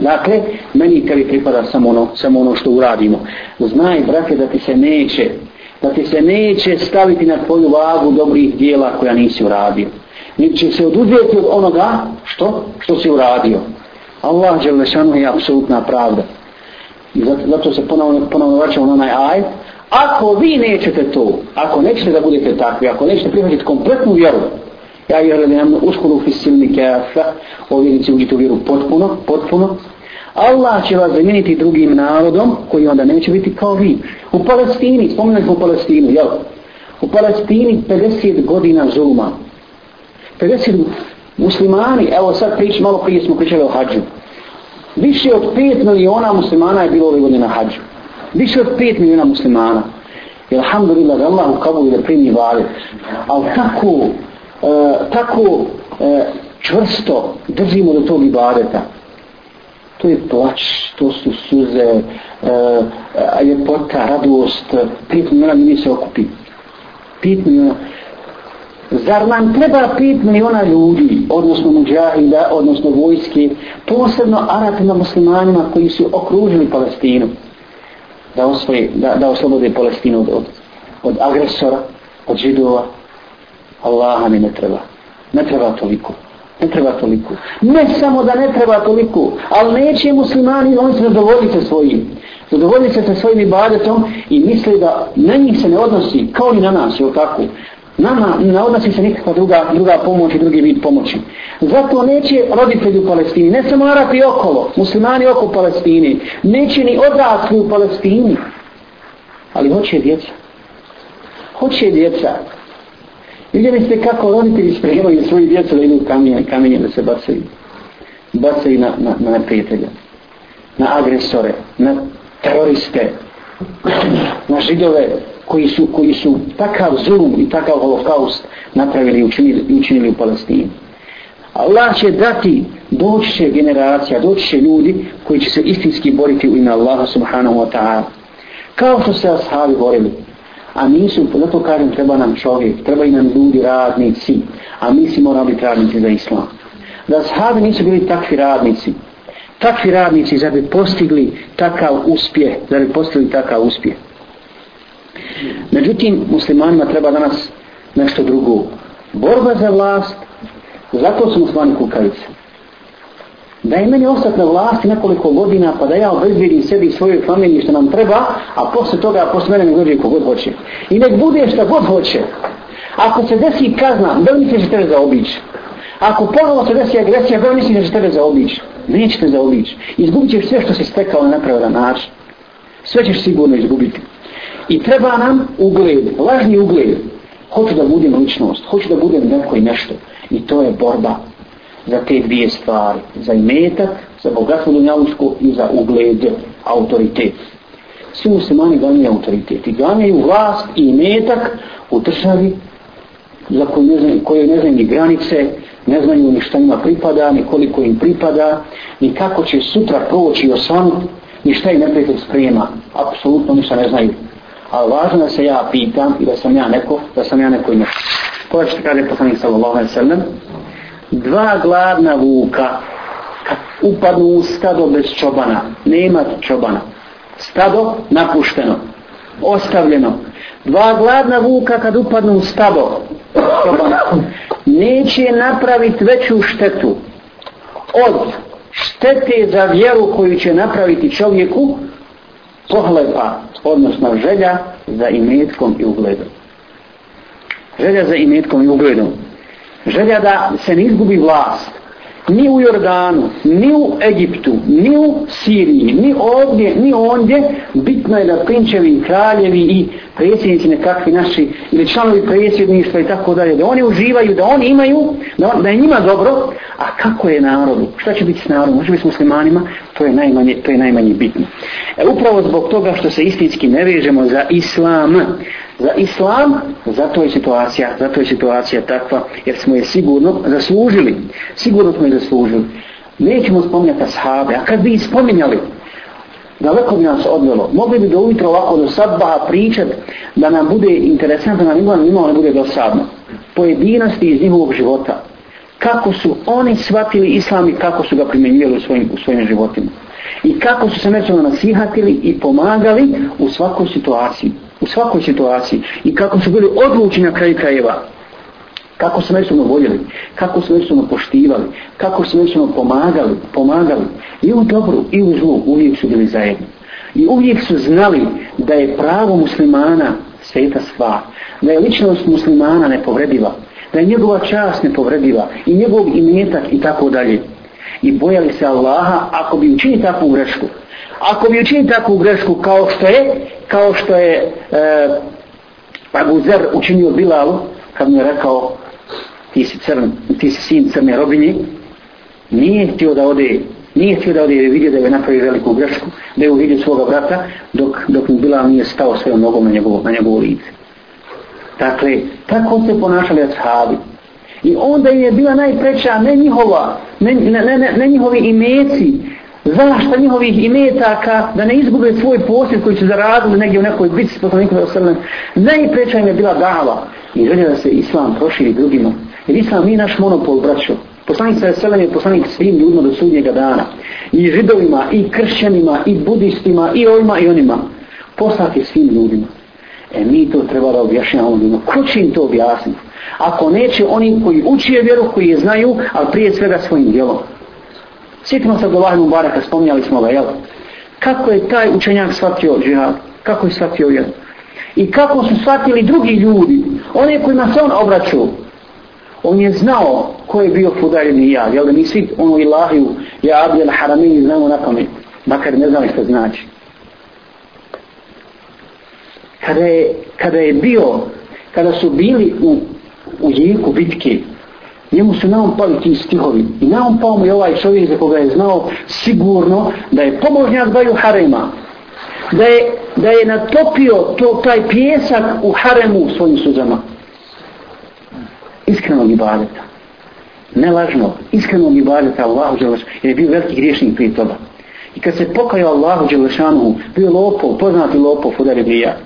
Dakle, meni tebi pripada samo ono, samo ono što uradimo. Znaj, brate, da ti se neće, da ti se neće staviti na tvoju vagu dobrih dijela koja nisi uradio. Niti će se oduzeti od onoga što, što si uradio. Allah Đelešanu je apsolutna pravda. I zato, zato se ponovno, ponovno vraćamo na onaj aj. Ako vi nećete to, ako nećete da budete takvi, ako nećete prihvatiti kompletnu vjeru, ja i da nam uskoro fisilni kafa, o uđite u vjeru potpuno, potpuno, Allah će vas zamijeniti drugim narodom koji onda neće biti kao vi. U Palestini, spomenuli smo u Palestinu, jel? U Palestini 50 godina zuluma. 50 muslimani, evo sad prič, malo prije smo pričali o hađu. Više od 5 miliona muslimana je bilo ove godine na hađu. Više od 5 miliona muslimana. I alhamdulillah da Allah u Kabuli da primi vali. Ali tako, E, tako uh, čvrsto držimo do tog ibadeta. To je plač, to su suze, e, a ljepota, radost. 5 miliona ljudi se okupi. 5 miliona. Zar nam treba 5 miliona ljudi, odnosno muđahida, odnosno vojske, posebno Arapima muslimanima koji su okružili Palestinu, da, osvoje, da, da oslobode Palestinu od, od, od agresora, od židova? Allaha mi ne treba. Ne treba toliko. Ne treba toliko. Ne samo da ne treba toliko, ali neće muslimani, oni se zadovoljiti sa svojim. Zadovoljiti se sa svojim ibadetom i misli da na njih se ne odnosi kao i na nas, jel tako? Nama ne odnosi se nikakva druga, druga pomoć i drugi vid pomoći. Zato neće roditelji u Palestini, ne samo Arapi okolo, muslimani oko Palestini, neće ni odrasli u Palestini, ali hoće djeca. Hoće djeca. Vidjeli ste kako roditelji spremaju svoju djecu da idu kamenje, kamenje da se bacaju. Bacaju na, na, na neprijatelja, na agresore, na teroriste, na židove, koji su, koji su takav zulum i takav holokaust napravili i učinili, učinili u Palestini. Allah će dati, doći će generacija, doći će ljudi koji će se istinski boriti u ime Allaha subhanahu wa ta'ala. Kao što se ashabi borili. A nisu, zato kažem, treba nam čovjek, treba i nam ljudi, radnici. A mi si moramo biti radnici za islam. Da sahabi nisu bili takvi radnici. Takvi radnici da bi postigli takav uspjeh, da bi postigli takav uspjeh. Međutim, muslimanima treba danas nešto drugo. Borba za vlast, zato su muslimani kukavice. Da je meni ostati na vlasti nekoliko godina, pa da ja obezbijedim sebi i svojoj familiji što nam treba, a posle toga, posle mene ne dođe kogod hoće. I nek bude šta god hoće. Ako se desi kazna, da li misliš da tebe zaobići? Ako ponovo se desi agresija, da li misliš da će tebe zaobići? Nećete zaobići. Izgubit ćeš sve što si stekao na nepravedan način. Sve ćeš sigurno izgubiti. I treba nam ugled, lažni ugled. Hoću da budem ličnost, hoću da budem neko i nešto. I to je borba za te dvije stvari. Za imetak, za bogatstvo dunjavučko i za ugled, autoritet. Svi muslimani ganjaju autoritet. I ganjaju vlast i imetak u državi za koju ne znaju, koje ne znaju ni granice, ne znaju ni šta ima pripada, ni koliko im pripada, ni kako će sutra proći osam, ni šta im neprijatelj sprema. Apsolutno ništa ne znaju a važno da se ja pitam i da sam ja neko, da sam ja neko ime. Koja što kaže poslanik sallallahu alaihi sallam, dva gladna vuka kad upadnu u stado bez čobana, nema čobana, stado napušteno, ostavljeno, dva gladna vuka kad upadnu u stado čobana, neće napraviti veću štetu od štete za vjeru koju će napraviti čovjeku pohlepa, odnosno želja za imetkom i ugledom. Želja za imetkom i ugledom. Želja da se ne izgubi vlast. Ni u Jordanu, ni u Egiptu, ni u Siriji, ni ovdje, ni ondje. Bitno je da prinčevi, kraljevi i predsjednici nekakvi naši ili članovi predsjedništva i tako dalje, da oni uživaju, da oni imaju, da, on, da je njima dobro, a kako je narodu? Šta će biti s narodom? Može biti s muslimanima? To je najmanje, to je najmanje bitno. E, upravo zbog toga što se istinski ne vežemo za islam, za islam, zato je situacija, zato je situacija takva, jer smo je sigurno zaslužili. Sigurno smo je zaslužili. Nećemo spominjati ashabe, a kad bi ih spominjali, daleko bi nas odvelo. Mogli bi do ujutro ovako do sadbaha pričat da nam bude interesantno, da nam imamo ne bude dosadno. Pojedinosti iz njihovog života. kako su oni shvatili islam i kako su ga primjenjivali u svojim, u svojim životima. I kako su se međusobno nasihatili i pomagali u svakoj situaciji. U svakoj situaciji. I kako su bili odlučni na kraju krajeva. Kako su međusobno voljeli. Kako su međusobno poštivali. Kako su međusobno pomagali. Pomagali. I u dobru i u zlu uvijek su bili zajedni. I uvijek su znali da je pravo muslimana sveta stvar. Da je ličnost muslimana nepovrediva. Da je njegova čast nepovrediva. I njegov imetak i tako dalje. I bojali se Allaha ako bi učinili takvu grešku. Ako bi učinili takvu grešku kao što je, kao što je e, Abu Zer učinio Bilalu, kad mu je rekao ti si, crn, ti si sin crne robinje, nije htio da ode nije htio da ode jer je vidio da je napravio veliku grešku, da je uvidio svoga brata, dok, dok mu Bilal nije stao svojom nogom na njegovo, na njegovo lice. Dakle, tako se ponašali ashabi. I onda im je bila najpreća, ne njihova, ne, ne, ne, ne njihovi imeci, zašta njihovih imetaka, da ne izgube svoj posjed koji su zaradili negdje u nekoj bitci s poslanikom Veselem. Najpreća im je bila dava i želja da se islam proširi drugima. Jer islam nije naš monopol, braćo. Poslanik sa Selem je poslanik svim ljudima do sudnjega dana. I židovima, i kršćanima, i budistima, i ovima, i onima. Poslat je svim ljudima. E mi to treba da objašnjamo ljudima. Ko će im to objasniti? Ako neće oni koji učije vjeru, koji je znaju, ali prije svega svojim djelom. Sjetimo se Abdullah Lahim Mubaraka, spominjali smo ga, jel? Kako je taj učenjak shvatio džihad? Kako je shvatio jel? I kako su shvatili drugi ljudi? One kojima se on obraćao. On je znao ko je bio Fudaj ibn Iyad. Jel da mi svi ono ilahiju, ja Abdel Haramini znamo na pamet. Makar ne znali što znači. Kada je, kada je bio, kada su bili u, u jeku bitke, njemu su naom pali ti stihovi. I naom pao mu je ovaj čovjek za koga je znao sigurno da je pomožnjak dvaju harema. Da je, da je natopio to, taj pjesak u haremu svojim suzama. Iskrenog ibadeta. Iskreno Iskrenog ibadeta Allahu Đelešanu. Jer je bio veliki griješnik prije toga. I kad se pokajao Allahu Đelešanu, bio lopov, poznati lopov od Arabija.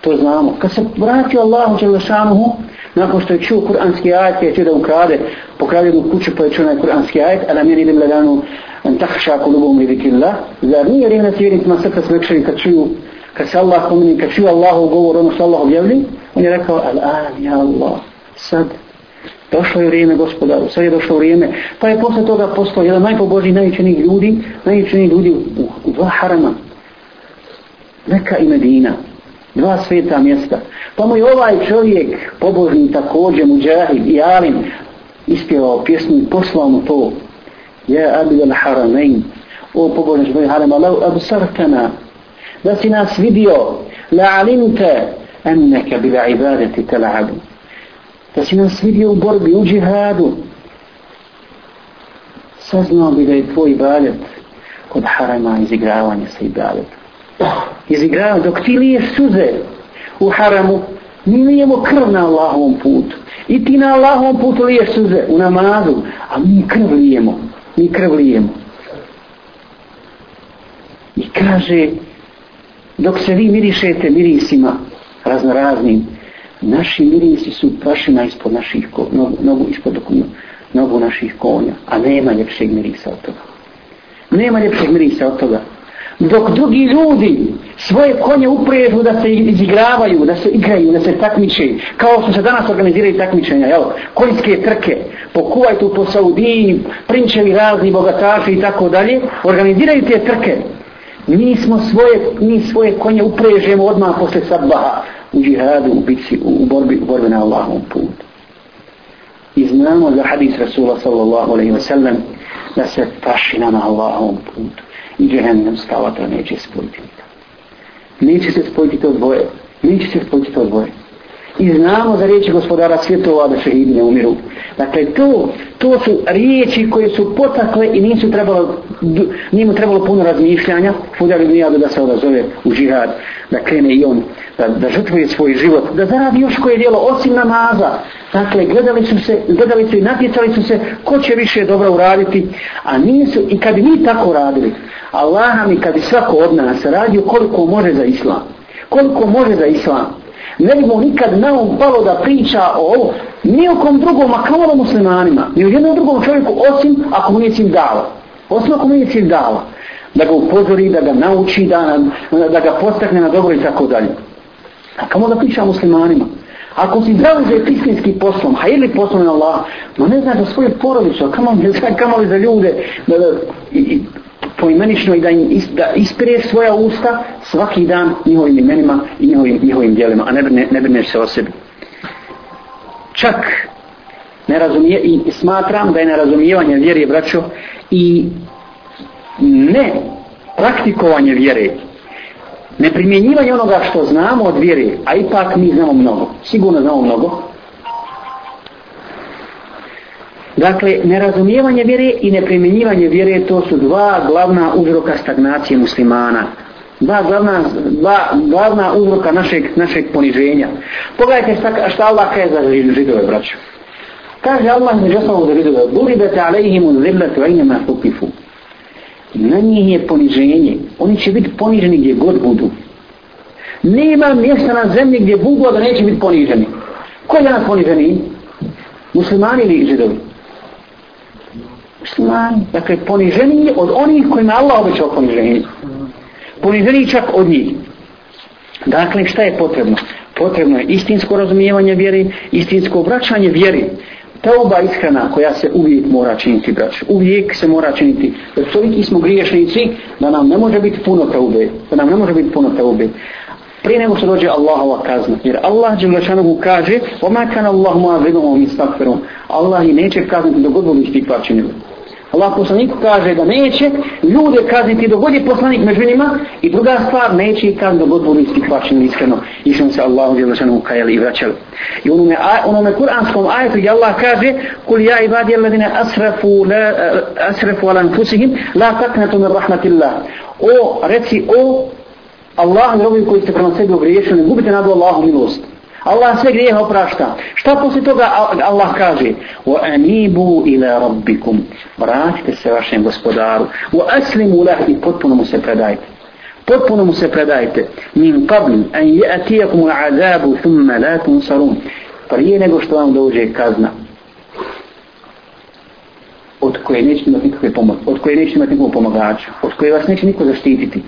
To znamo. Kad se vratio Allahu Đelešanu, nakon što je čuo kuranski ajet, je htio da ukrade, pokrade jednu kuću pa je čuo kuranski ajet, a nam je idem ledanu an tahša kulubom i vikillah, zar nije vrijeme svijednicima srca smekšeni kad čuju, kad se Allah pomeni, kad čuju Allahu govor, ono što Allah objavlji, on je rekao, al-an, ja Allah, sad, došlo je vrijeme gospodaru, sad je došlo vrijeme, pa je posle toga postao jedan najpobožniji, najučenih ljudi, najučenih ljudi u, u dva harama, Meka i Medina, dva sveta mjesta. Pa mu je ovaj čovjek, pobožni također, muđahid i alim, ispjevao pjesmu i poslao mu to. Ja abid al haramein, o pobožni čovjek harama, lau absartana, da si nas vidio, la alimte, enneke bila ibadeti tela'abu. Da si nas vidio u borbi, u džihadu, saznao bi da je tvoj ibadet kod harama izigravanje sa ibadetom izigravaju dok ti lije suze u haramu mi lijemo krv na Allahovom putu. I ti na Allahovom putu liješ suze u namazu a mi krv lijemo mi krv lijemo. I kaže dok se vi mirišete mirisima raznoraznim naši mirisi su prašina ispod naših ko, nogu, nogu ispod nogu, nogu naših konja a nema ljepšeg mirisa od toga. Nema ljepšeg mirisa od toga. Dok drugi ljudi svoje konje uprežu da se izigravaju, da se igraju, da se takmiče, kao što se danas organiziraju takmičenja, jel? konjske trke, po Kuvajtu, po Saudiji, prinčevi razni, bogataši i tako dalje, organiziraju te trke. Mi smo svoje, mi svoje konje uprežemo odmah posle sabbaha u džihadu, u bici, u borbi, u borbi na Allahom putu. I znamo za hadis Rasula sallallahu alaihi wa sallam da se tašina na Allahom putu i džehennemska vatra neće spojiti. Neće se spojiti to dvoje. Neće se spojiti to dvoje. I znamo za riječi gospodara svjetova da šehidi ne umiru. Dakle, to, to su riječi koje su potakle i nisu trebalo, njima trebalo puno razmišljanja. Fudjali mi da se odazove u džihad, da krene i on, da, da žrtvuje svoj život, da zaradi još koje dijelo osim namaza. Dakle, gledali su se, gledali su i natjecali su se ko će više dobro uraditi, a nisu, i kad mi tako radili, Allah mi kad bi svako od nas radio koliko može za islam, koliko može za islam, ne bi mu nikad na um palo da priča o nijekom drugom, a kao muslimanima, ni u jednom drugom čovjeku, osim ako mu nije cilj dala. Osim ako mu nije cilj dala. Da ga upozori, da ga nauči, da, da ga postakne na dobro i tako dalje. A kamo da priča muslimanima? Ako si zdravi za istinski poslom, hajeli poslom na Allah, ma ne znaš za svoju porodicu, kamo, kamo li za ljude, da, da, i, i, poimenično i da im is, da ispire svoja usta svaki dan njihovim imenima i njihovim, njihovim dijelima, a ne, ne, ne brineš se o sebi. Čak ne razumije, i smatram da je nerazumijevanje vjere, braćo, i ne praktikovanje vjere, ne primjenjivanje onoga što znamo od vjere, a ipak mi znamo mnogo, sigurno znamo mnogo, Dakle, nerazumijevanje vjere i neprimjenjivanje vjere to su dva glavna uzroka stagnacije muslimana. Dva glavna, dva glavna uzroka našeg, našeg poniženja. Pogledajte šta, šta Allah kaže za židove, braću. Kaže Allah među osnovu za židove, Buribete alejhimu zillatu ajnema tukifu. Na njih je poniženje. Oni će biti poniženi gdje god budu. Nema mjesta na zemlji gdje budu, da neće biti poniženi. Ko je danas poniženi? Muslimani ili židovi? muslimani. Dakle, poniženi od onih kojima Allah obećao poniženje Poniženi čak od njih. Dakle, šta je potrebno? Potrebno je istinsko razumijevanje vjeri, istinsko obraćanje vjeri. Tauba ishrana koja se uvijek mora činiti, brać. Uvijek se mora činiti. Jer toliki smo griješnici da nam ne može biti puno taube. Da nam ne može biti puno taube. Prije nego što dođe Allahova kazna. Jer Allah Đelešanovu kaže وَمَا كَنَ اللَّهُ مَا وِدُمُ مِسْتَكْفِرُمْ Allah i neće kazniti dok god budu istiklad činili. Allah poslaniku kaže da neće ljude kazniti dok god je poslanik među njima i druga stvar neće i kazniti dok god budu istiklačeni iskreno i što se Allahu Đelešanovu kajali i vraćali. I onome, onome kuranskom ajetu gdje Allah kaže Kul ja ibadi ladine asrafu, la, asrafu ala nfusihim la taknatu min rahmatillah. O, reci o Allah i koji ste prema sebi ogriješili, gubite nadu Allahu milost. Allah sve grijeh oprašta. Šta poslije toga Allah kaže? Wa anibu ila rabbikum. Vratite se vašem gospodaru. Wa aslimu lah i potpuno mu se predajte. Potpuno mu se predajte. Min qabl an ya'tiyakum al'adabu thumma la tunsarun. Prije nego što vam dođe kazna od koje nećete imati nikakve pomoći, od koje nećete imati nikakvu pomagača, od koje vas neće niko zaštititi.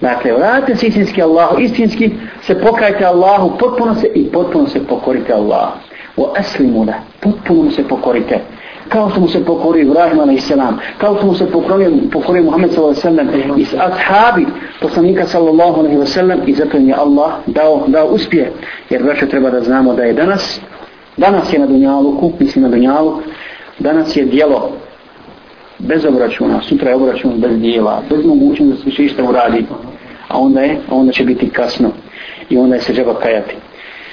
Dakle, vratite se istinski Allahu, istinski se pokajte Allahu, potpuno se i potpuno se pokorite Allahu. O aslimu da, potpuno se pokorite. Kao što mu se pokori Ibrahim a.s. Kao što mu se pokorio, pokorio Muhammed s.a.v. i ashabi poslanika sallallahu alaihi wa sallam i zato je Allah dao, dao uspje. Jer vraću treba da znamo da je danas, danas je na Dunjaluku, mislim na Dunjalu, danas je dijelo bez obračuna, sutra je obračun bez dijela, bez mogućnosti da se više išta uradi, a onda je, a onda će biti kasno i onda je se džaba kajati.